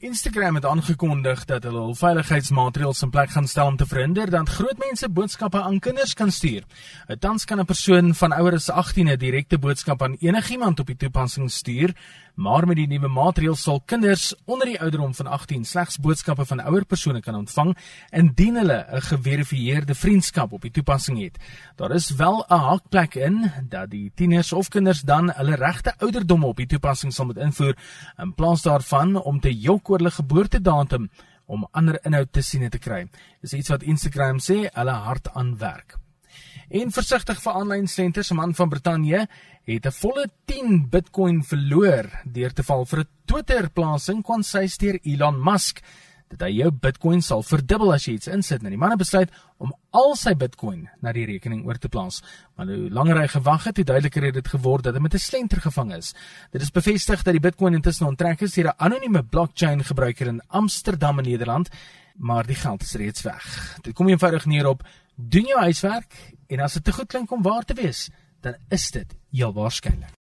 Instagram het aangekondig dat hulle hul veiligheidsmaatreëls in plek gaan stel om te verhinder dat groot mense boodskappe aan kinders kan stuur. Tans kan 'n persoon van ouer as 18 'n direkte boodskap aan enigiemand op die toepassing stuur, maar met die nuwe maatreëls sal kinders onder die ouderdom van 18 slegs boodskappe van ouer persone kan ontvang indien hulle 'n geverifieerde vriendskap op die toepassing het. Daar is wel 'n hakplek in dat die tieners of kinders dan hulle regte ouderdomme op die toepassing sal moet invoer in plaas daarvan om te jok oor hulle geboortedatum om ander inhoud te sien te kry. Dis iets wat Instagram sê hulle hard aan werk. En versigtig vir aanlyn slenters, 'n man van Brittanje het 'n volle 10 Bitcoin verloor deur te val vir 'n Twitter-plasing kon sy steur Elon Musk dat hy jou Bitcoin sal verdubbel as jy iets insit. Nou die man het besluit om al sy Bitcoin na die rekening oor te plaas. Maar hoe langer hy gewag het, hoe duideliker het dit geword dat hy met 'n slenter gevang is. Dit is bevestig dat die Bitcoin intussen onttrek is deur 'n anonieme blockchain gebruiker in Amsterdam in Nederland, maar die geld is reeds weg. Dit kom eenvoudig neer op doen jou huiswerk en as dit te goed klink om waar te wees, dan is dit heel waarskynlik